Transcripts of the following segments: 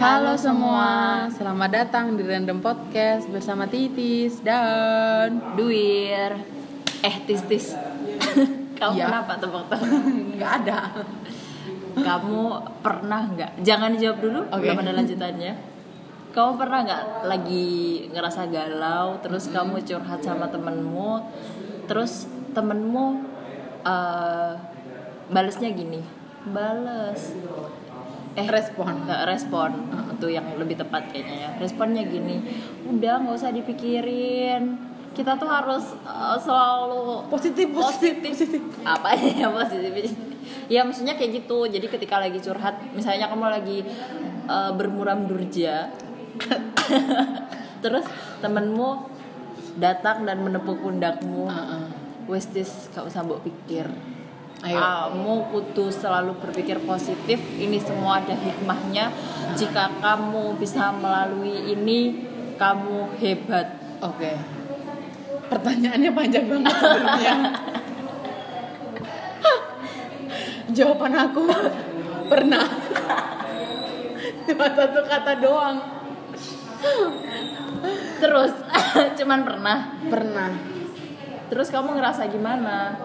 Halo semua, selamat datang di Random Podcast bersama Titis dan Duir Eh tis tis Kamu Iya. kenapa tebak-tebak? nggak ada. Kamu pernah nggak? Jangan dijawab dulu, Oke. belum ada lanjutannya Kamu pernah nggak lagi ngerasa galau Terus kamu curhat sama temenmu Terus temenmu eh balesnya gini Bales Eh Respon. nggak respon. Itu yang lebih tepat kayaknya ya. Responnya gini udah nggak usah dipikirin. Kita tuh harus uh, selalu Positif, positif, positif. apa ya positif ya maksudnya kayak gitu. Jadi ketika lagi curhat misalnya kamu lagi uh, bermuram durja terus temenmu datang dan menepuk pundakmu Heeh. wes tis gak usah pikir Ayo. kamu kudu selalu berpikir positif ini semua ada hikmahnya jika kamu bisa melalui ini kamu hebat Oke. Pertanyaannya panjang banget. Jawaban aku pernah. Cuma satu kata doang. terus cuman pernah Pernah. terus kamu ngerasa gimana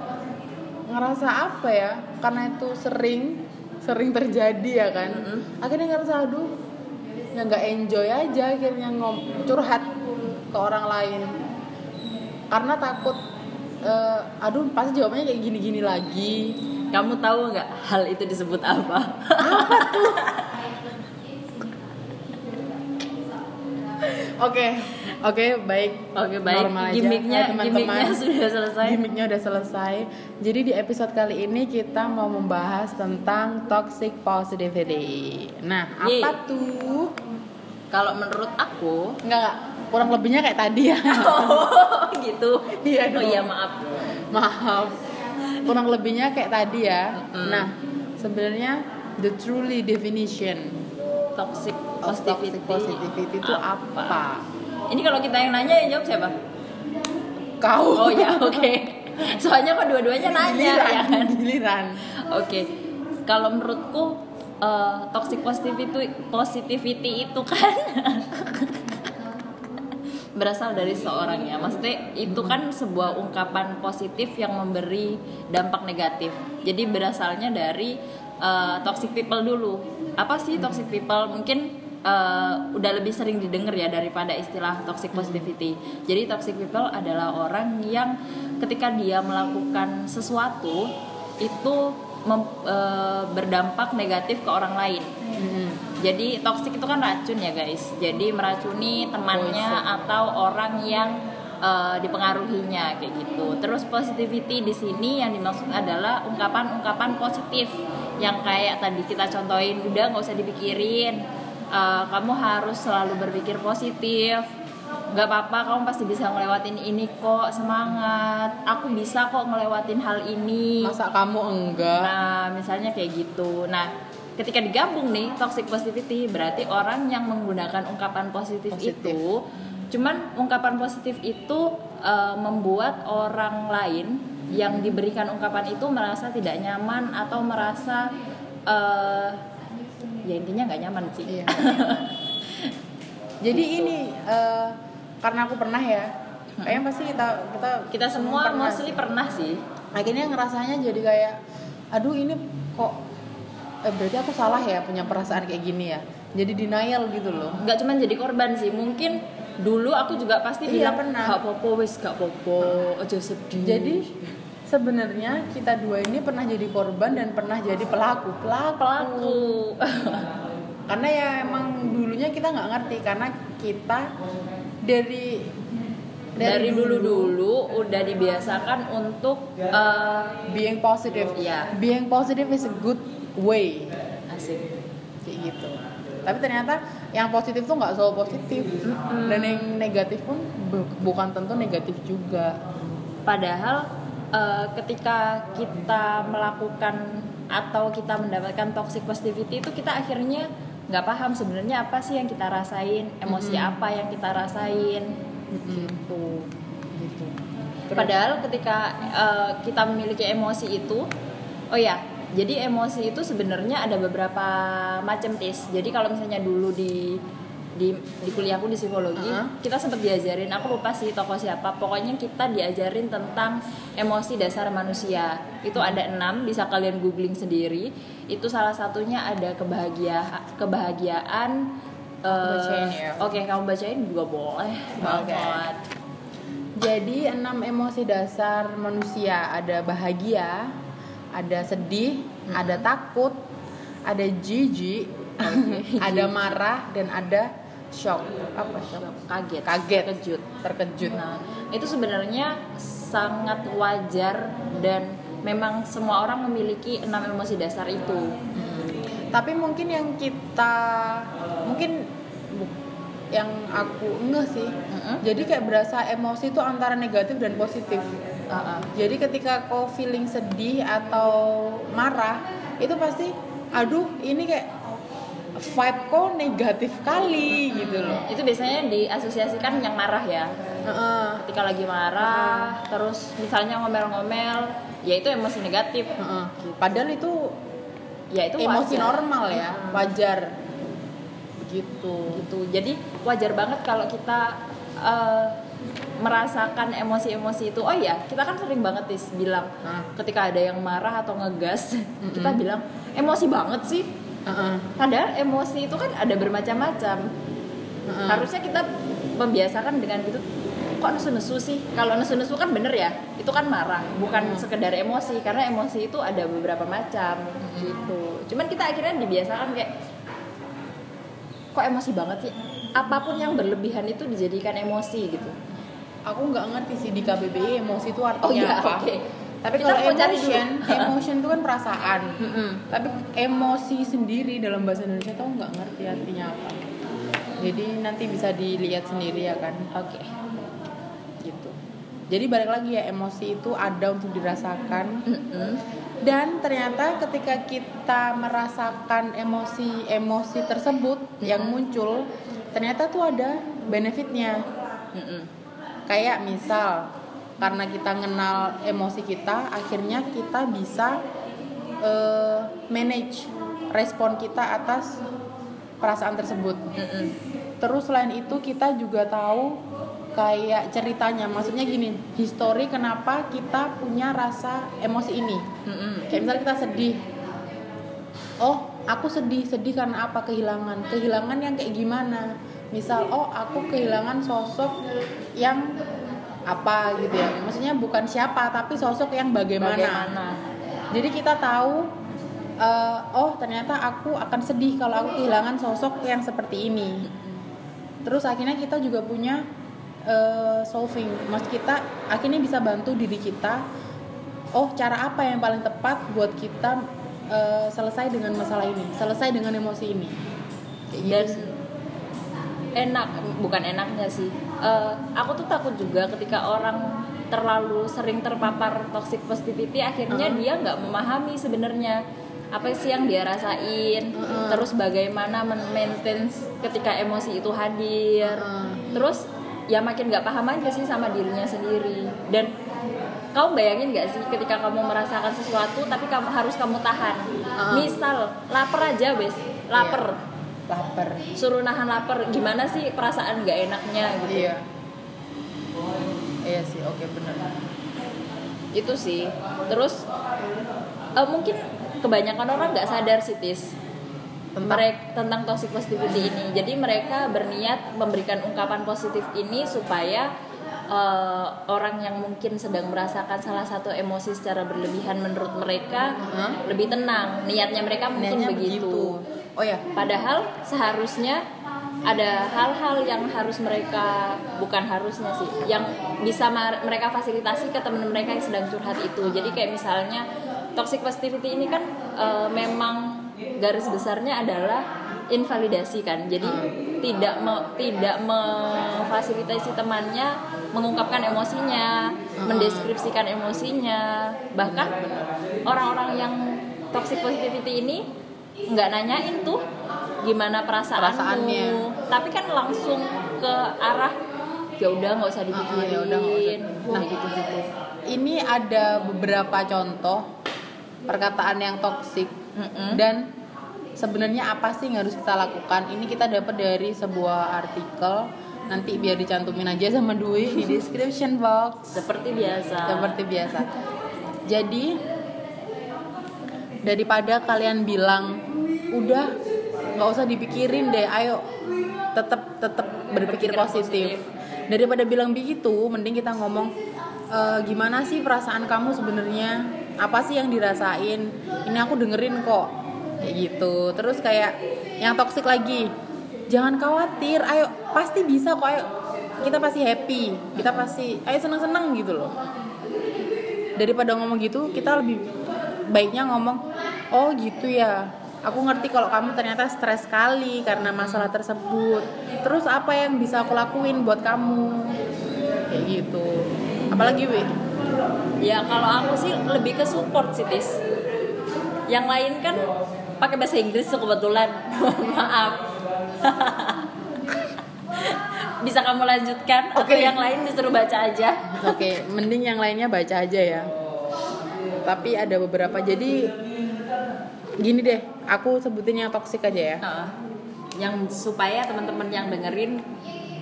Ngerasa apa ya? Karena itu sering sering terjadi ya kan. Akhirnya ngerasa aduh ya nggak enjoy aja akhirnya ngom curhat ke orang lain. Karena takut eh, aduh pasti jawabannya kayak gini-gini lagi. Kamu tahu nggak hal itu disebut apa? Oke, oke baik. Oke, baik. Normal aja. Gimiknya- Ya, teman-teman. gimiknya sudah selesai. Gimiknya udah selesai. Jadi di episode kali ini kita mau membahas tentang toxic positivity. Nah, Yeay. apa tuh? kalau menurut aku Enggak, kurang lebihnya kayak tadi ya. oh gitu Iya oh iya maaf Maaf. Kurang lebihnya kayak tadi ya. Mm-mm. Nah, sebenarnya the truly definition toxic positivity, toxic positivity itu apa? Ini kalau kita yang nanya yang jawab siapa Kau. oh ya oke soalnya kok dua-duanya nanya Giliran, ya kan giliran. Oke, kalau menurutku eh, toxic positivity positivity itu kan berasal dari seorang ya. Maksudnya itu kan sebuah ungkapan positif yang memberi dampak negatif. Jadi berasalnya dari eh, toxic people dulu. Apa sih toxic people? Mungkin eh, udah lebih sering didengar ya daripada istilah toxic positivity. Jadi toxic people adalah orang yang ketika dia melakukan sesuatu itu mem- eh, berdampak negatif ke orang lain. Mm-mm. Jadi toxic itu kan racun ya guys. Jadi meracuni temannya atau orang yang eh, dipengaruhinya kayak gitu. Terus positivity di sini yang dimaksud adalah ungkapan-ungkapan positif yang kayak tadi kita contohin udah nggak usah dipikirin. Eh, kamu harus selalu berpikir positif. Gak apa-apa, kamu pasti bisa ngelewatin ini kok. Semangat, aku bisa kok ngelewatin hal ini. Masa kamu enggak? Nah, misalnya kayak gitu. Nah, ketika digabung nih toxic positivity berarti orang yang menggunakan ungkapan positif, Positif. itu cuman ungkapan positif itu eh, membuat orang lain yang diberikan ungkapan itu merasa tidak nyaman atau merasa eh, ya intinya nggak nyaman sih. Iya. Jadi ini eh, karena aku pernah ya. Kayaknya pasti kita kita Kita semua pernah mostly pernah sih. Akhirnya ngerasanya jadi kayak aduh ini kok eh, berarti aku salah ya punya perasaan kayak gini ya. Jadi denial gitu loh. nggak cuman jadi korban sih mungkin dulu aku juga pasti Iya, bilang pernah. gak popo wis gak popo aja sedih Jadi sebenarnya kita dua ini pernah jadi korban dan pernah jadi pelaku. Pelaku. pelaku Karena ya emang dulunya kita nggak ngerti karena kita dari dari dulu dulu udah dibiasakan untuk eh, being positive. Iya. Being positive is a good way. asik kayak gitu tapi ternyata yang positif tuh nggak selalu positif dan yang negatif pun bu- bukan tentu negatif juga padahal eh, ketika kita melakukan atau kita mendapatkan toxic positivity itu kita akhirnya nggak paham sebenarnya apa sih yang kita rasain emosi apa yang kita rasain gitu. Gitu. Padahal ketika eh, kita memiliki emosi itu, oh ya Jadi emosi itu sebenarnya ada beberapa macam tis. Jadi kalau misalnya dulu di di di kuliahku di psikologi Uh-huh. kita sempat diajarin aku lupa sih tokoh siapa pokoknya kita diajarin tentang emosi dasar manusia. Itu ada enam bisa kalian googling sendiri. Itu salah satunya ada kebahagia kebahagiaan eh, bacain ya. oke kamu bacain juga boleh banget. Jadi enam emosi dasar manusia. Ada bahagia, ada sedih, ada takut, ada jijik, ada marah dan ada shock. Apa shock? kaget Kaget. kejut Terkejut. Nah, itu sebenarnya sangat wajar dan memang semua orang memiliki enam emosi dasar itu. Tapi mungkin yang kita mungkin yang aku enggak sih. Mm-mm. Jadi kayak berasa emosi itu antara negatif dan positif. Uh-uh. Jadi ketika kau feeling sedih atau marah, itu pasti aduh ini kayak vibe kok negatif kali gitu loh. Itu biasanya diasosiasikan yang marah ya. Heeh. Ketika lagi marah, terus misalnya ngomel-ngomel, ya itu emosi negatif. Heeh. Padahal itu Ya itu emosi wajar. normal ya, wajar. Begitu. gitu. Jadi wajar banget kalau kita eh, merasakan emosi-emosi itu. Oh iya, kita kan sering banget tis bilang Hah. ketika ada yang marah atau ngegas, kita bilang emosi banget sih. Heeh. Padahal emosi itu kan ada bermacam-macam. Heeh. Harusnya kita membiasakan dengan gitu. Kok nesu-nesu sih? Kalau nesu-nesu kan bener ya, itu kan marah, bukan sekedar emosi. Karena emosi itu ada beberapa macam gitu. Cuman kita akhirnya dibiasakan kayak kok emosi banget sih? Apa pun yang berlebihan itu dijadikan emosi gitu. Aku nggak ngerti sih di KBBI emosi itu artinya Oh iya, apa. oke. Tapi Kita kalau emotion, emotion itu kan perasaan. Tapi emosi sendiri dalam bahasa Indonesia tuh nggak ngerti artinya apa. Jadi nanti bisa dilihat sendiri ya kan. Oke. Gitu. Jadi balik lagi ya emosi itu ada untuk dirasakan dan ternyata ketika kita merasakan emosi-emosi tersebut yang muncul ternyata tuh ada benefitnya. Kayak misal karena kita kenal emosi kita, akhirnya kita bisa eh, manage respon kita atas perasaan tersebut. Mm-mm. Terus selain itu kita juga tahu kayak ceritanya, maksudnya gini, histori kenapa kita punya rasa emosi ini. Mm-mm. Kayak misal kita sedih. Oh, aku sedih, sedih karena apa? Kehilangan. Kehilangan yang kayak gimana? Misal, oh aku kehilangan sosok yang apa gitu ya. Maksudnya bukan siapa, tapi sosok yang bagaimana. Bagaimana? Jadi kita tahu eh, oh ternyata aku akan sedih kalau aku kehilangan sosok yang seperti ini. Terus akhirnya kita juga punya eh, solving. Maksud kita akhirnya bisa bantu diri kita. Oh cara apa yang paling tepat buat kita eh, selesai dengan masalah ini, selesai dengan emosi ini. Kayak gitu dan enak bukan enaknya sih Eh, aku tuh takut juga ketika orang terlalu sering terpapar toxic positivity akhirnya Uh-huh. dia nggak memahami sebenarnya apa sih yang dia rasain Uh-uh. terus bagaimana men-maintain ketika emosi itu hadir Uh-uh. terus ya makin nggak paham aja sih sama dirinya sendiri dan kamu bayangin nggak sih ketika kamu merasakan sesuatu tapi kamu harus kamu tahan Uh-uh. misal lapar aja wes lapar lapar. suruh nahan lapar gimana sih perasaan nggak enaknya gitu Iya. Iya sih, oke benar. itu sih terus eh, mungkin kebanyakan orang nggak sadar sih tis Tentang- mereka tentang toxic positivity ini jadi mereka berniat memberikan ungkapan positif ini supaya eh, orang yang mungkin sedang merasakan salah satu emosi secara berlebihan menurut mereka Hah? lebih tenang niatnya mereka mungkin Niatnya begitu. Oh ya, Padahal seharusnya ada hal-hal yang harus mereka bukan harusnya sih, yang bisa mereka fasilitasi ke teman mereka yang sedang curhat itu. Jadi kayak misalnya toxic positivity ini kan eh, memang garis besarnya adalah invalidasi kan. Jadi tidak me- tidak memfasilitasi temannya mengungkapkan emosinya, mendeskripsikan emosinya. Bahkan orang-orang yang toxic positivity ini nggak nanyain tuh gimana perasaanmu Perasaannya. tapi kan langsung ke arah ya udah nggak usah dipikirin ya udah, nah gitu gitu ini ada beberapa contoh perkataan yang toksik. Mm-mm. dan sebenarnya apa sih yang harus kita lakukan? Ini kita dapat dari sebuah artikel. Nanti biar dicantumin aja sama Dwi di description box. Seperti biasa. Seperti biasa. Jadi daripada kalian bilang udah nggak usah dipikirin deh ayo. Tetap tetap berpikir positif. positif. daripada bilang begitu mending kita ngomong "E, gimana sih perasaan kamu sebenarnya? Apa sih yang dirasain? Ini aku dengerin kok. Kayak gitu. Terus kayak yang toksik lagi jangan khawatir ayo pasti bisa kok ayo. Kita pasti happy kita pasti ayo seneng seneng gitu loh. Daripada ngomong gitu kita lebih baiknya ngomong oh gitu ya. Aku ngerti kalau kamu ternyata stres sekali karena masalah tersebut. Terus apa yang bisa aku lakuin buat kamu? Kayak gitu. Apalagi wi? Ya kalau aku sih lebih ke support sih tis. Yang lain kan pakai bahasa Inggris tuh kebetulan. Maaf. Bisa kamu lanjutkan? Atau Oke. yang lain disuruh baca aja? Oke mending yang lainnya baca aja ya tapi ada beberapa jadi gini deh aku sebutin yang toksik aja ya Heeh. yang supaya teman-teman yang dengerin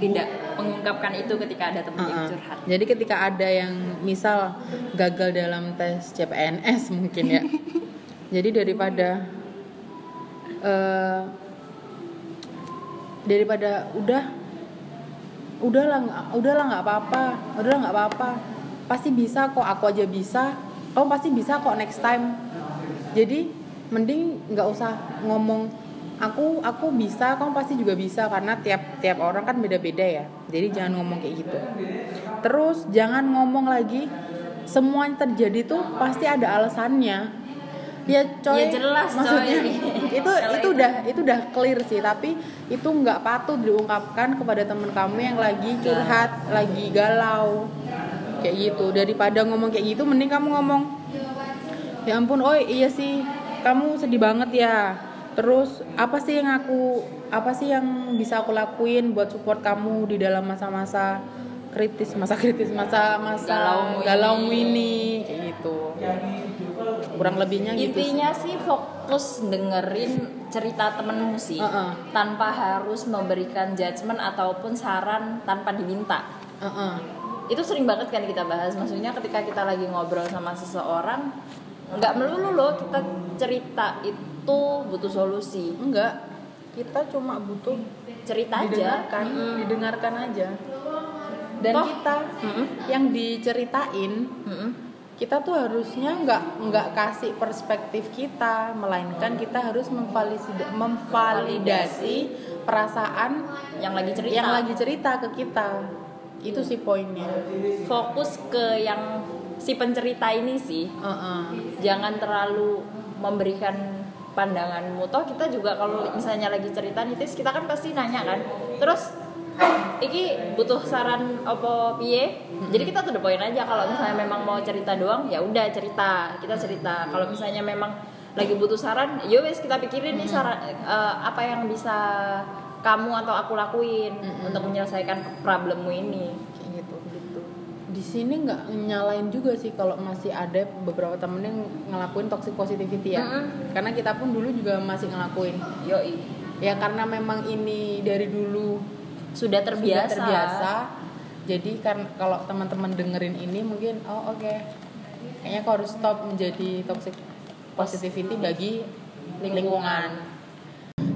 tidak mengungkapkan itu ketika ada teman yang Uh-uh. curhat Jadi ketika ada yang misal gagal dalam tes CPNS mungkin ya. Jadi daripada eh daripada udah udahlah udahlah nggak apa-apa udahlah nggak apa-apa pasti bisa kok aku aja bisa kamu pasti bisa kok next time. Jadi mending nggak usah ngomong aku aku bisa kamu pasti juga bisa karena tiap tiap orang kan beda-beda ya. Jadi jangan ngomong kayak gitu. Terus jangan ngomong lagi semua yang terjadi tuh pasti ada alasannya. Ya coy Ya jelas, coy. maksudnya itu Kalau itu itu- udah itu udah clear sih tapi itu nggak patut diungkapkan kepada teman kamu yang lagi curhat lagi galau kayak gitu daripada ngomong kayak gitu mending kamu ngomong ya ampun oh iya sih kamu sedih banget ya terus apa sih yang aku apa sih yang bisa aku lakuin buat support kamu di dalam masa-masa kritis masa kritis masa masa Galaumu ini. ini kayak gitu kurang lebihnya gitu intinya sih fokus dengerin cerita temenmu sih Uh-uh. tanpa harus memberikan judgement ataupun saran tanpa diminta Heeh. Itu sering banget kan kita bahas. Maksudnya ketika kita lagi ngobrol sama seseorang nggak melulu loh kita cerita itu butuh solusi. Enggak. Kita cuma butuh cerita aja. didengarkan Mm-mm. didengarkan aja. Dan Toh- kita Mm-mm. yang diceritain Mm-mm. kita tuh harusnya nggak nggak kasih perspektif kita melainkan kita harus memvalidasi memvalidasi perasaan yang lagi cerita. yang lagi cerita ke kita itu sih poinnya. Fokus ke yang si pencerita ini sih. Heeh. jangan terlalu memberikan pandanganmu. Toh kita juga kalau misalnya lagi cerita nih Tis, kita kan pasti nanya kan. Terus iki butuh saran apa piye? Jadi kita tuh the point aja. Kalau misalnya memang mau cerita doang ya udah cerita. Kita cerita. Kalau misalnya memang lagi butuh saran ya wes kita pikirin nih saran eh, apa yang bisa kamu atau aku lakuin untuk menyelesaikan problemmu ini. Kayak gitu gitu. Di sini nggak nyalain juga sih kalau masih ada beberapa temen yang ngelakuin toxic positivity ya. Mm-mm. karena kita pun dulu juga masih ngelakuin. Yoi. Ya karena memang ini dari dulu sudah sudah terbiasa. terbiasa. Jadi kan kalau teman-teman dengerin ini mungkin oh oke. Kayaknya kau harus stop menjadi toxic positivity bagi lingkungan.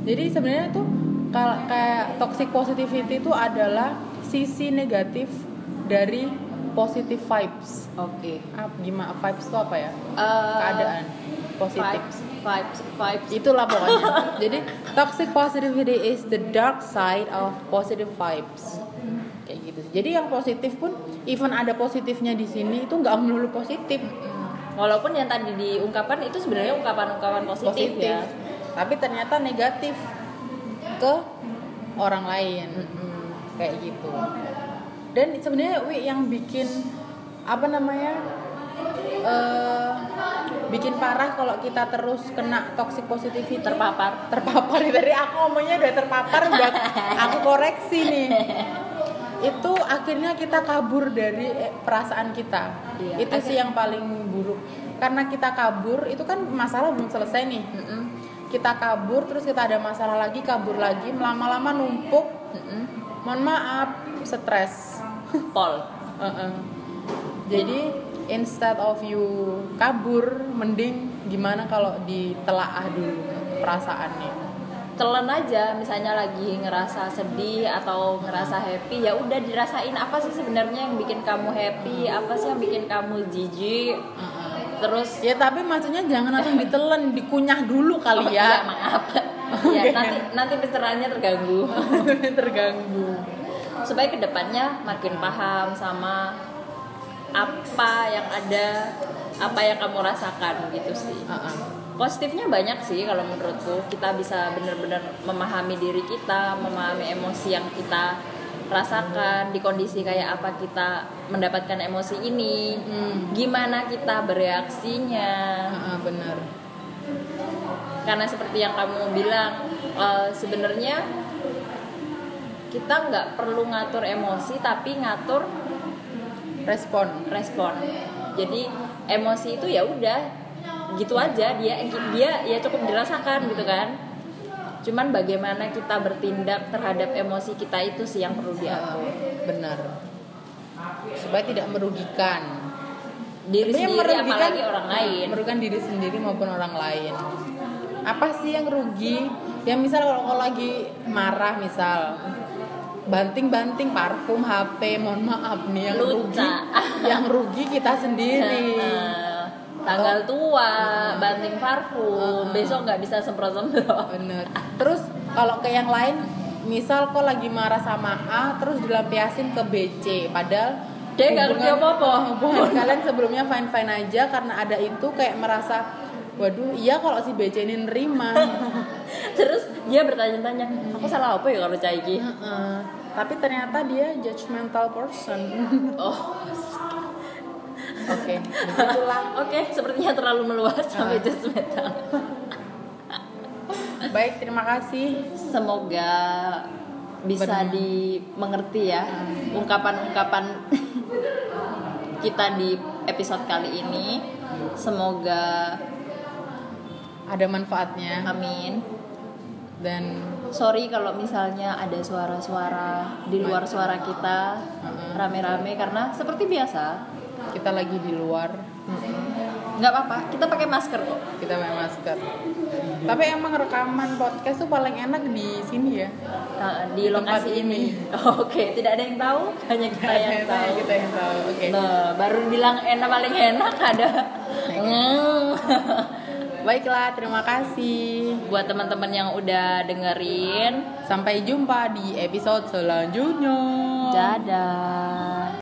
Jadi sebenarnya tuh kayak toxic positivity itu adalah sisi negatif dari positive vibes. Oke. Ah, gimana? Vibes itu apa ya? Eh, keadaan. Positif vibes vibes vibes. Itulah pokoknya. Jadi toxic positivity is the dark side of positive vibes. Kayak gitu jadi yang positif pun even ada positifnya di sini itu nggak melulu positif. Walaupun yang tadi diungkapkan itu sebenarnya ungkapan-ungkapan positif, positif. Ya tapi ternyata negatif ke orang lain. Kayak gitu. Dan sebenarnya Wi yang bikin apa namanya eh bikin parah kalau kita terus kena toxic positivity terpapar terpapar dari aku ngomongnya udah terpapar udah aku koreksi nih. Itu akhirnya kita kabur dari eh, perasaan kita. Iya. itu sih yang paling buruk. Karena kita kabur itu kan masalah belum selesai nih. Mm-mm. Kita kabur terus kita ada masalah lagi kabur lagi lama-lama numpuk. Mohon maaf stres. Pol. Heeh. jadi instead of you kabur mending gimana kalau ditelaah dulu perasaannya? Telan aja misalnya lagi ngerasa sedih atau ngerasa happy ya udah dirasain apa sih sebenarnya yang bikin kamu happy apa sih yang bikin kamu jijik terus? Ya tapi maksudnya jangan langsung ditelan dikunyah dulu kali Oh, ya. iya, maaf. Ya nanti nanti pencerahannya terganggu. Terganggu. Supaya ke depannya makin paham sama apa yang ada apa yang kamu rasakan gitu sih. Heeh. positifnya banyak sih kalau menurutku. Kita bisa benar-benar memahami diri kita memahami emosi yang kita rasakan di kondisi kayak apa kita mendapatkan emosi ini. Hmm. gimana kita bereaksinya. Heeh, bener karena seperti yang kamu bilang eh, sebenarnya kita nggak perlu ngatur emosi tapi ngatur respon. respon. Jadi emosi itu ya udah gitu aja. Dia dia ya cukup dirasakan gitu kan cuman bagaimana kita bertindak terhadap emosi kita itu sih yang perlu diatur. Heeh, benar. Supaya tidak merugikan. Diri Tapi sendiri merugikan- apalagi orang lain. merugikan diri sendiri maupun orang lain. Apa sih yang rugi? Ya misal kalau, kalau lagi marah misal. Banting-banting parfum HP mohon maaf nih yang rugi. Luca. yang rugi kita sendiri. Eh, tanggal tua banting parfum besok nggak bisa semprot semprot bener. Terus kalau ke yang lain misal kok lagi marah sama A terus dilampiasin ke BC padahal Dia nggak ngerti apa-apa. hubungan kalian sebelumnya fine fine aja karena ada itu kayak merasa waduh iya kalau si BC ini nerima. Terus dia bertanya-tanya aku salah apa ya kalau caiki Heeh. tapi ternyata dia judgmental person. Oh oke. Begitulah. Oke sepertinya terlalu meluas sampai Ah. judgmental baik terima kasih. Semoga bisa Benar. dimengerti ya ungkapan-ungkapan kita di episode kali ini. Semoga ada manfaatnya. Amin. Dan sorry kalau misalnya ada suara-suara di luar suara kita Heeh. rame-rame karena seperti biasa kita lagi di luar nggak apa-apa kita pakai masker kok kita pakai masker tapi emang rekaman podcast tuh paling enak di sini ya Nah, di Tempat lokasi ini. ini. Oke, tidak ada yang tahu, hanya kita yang Ternyata tahu. kita yang tahu oke Nah, baru bilang enak paling enak ada. Hmm. baiklah terima kasih Buat teman-teman yang udah dengerin, sampai jumpa di episode selanjutnya dadah.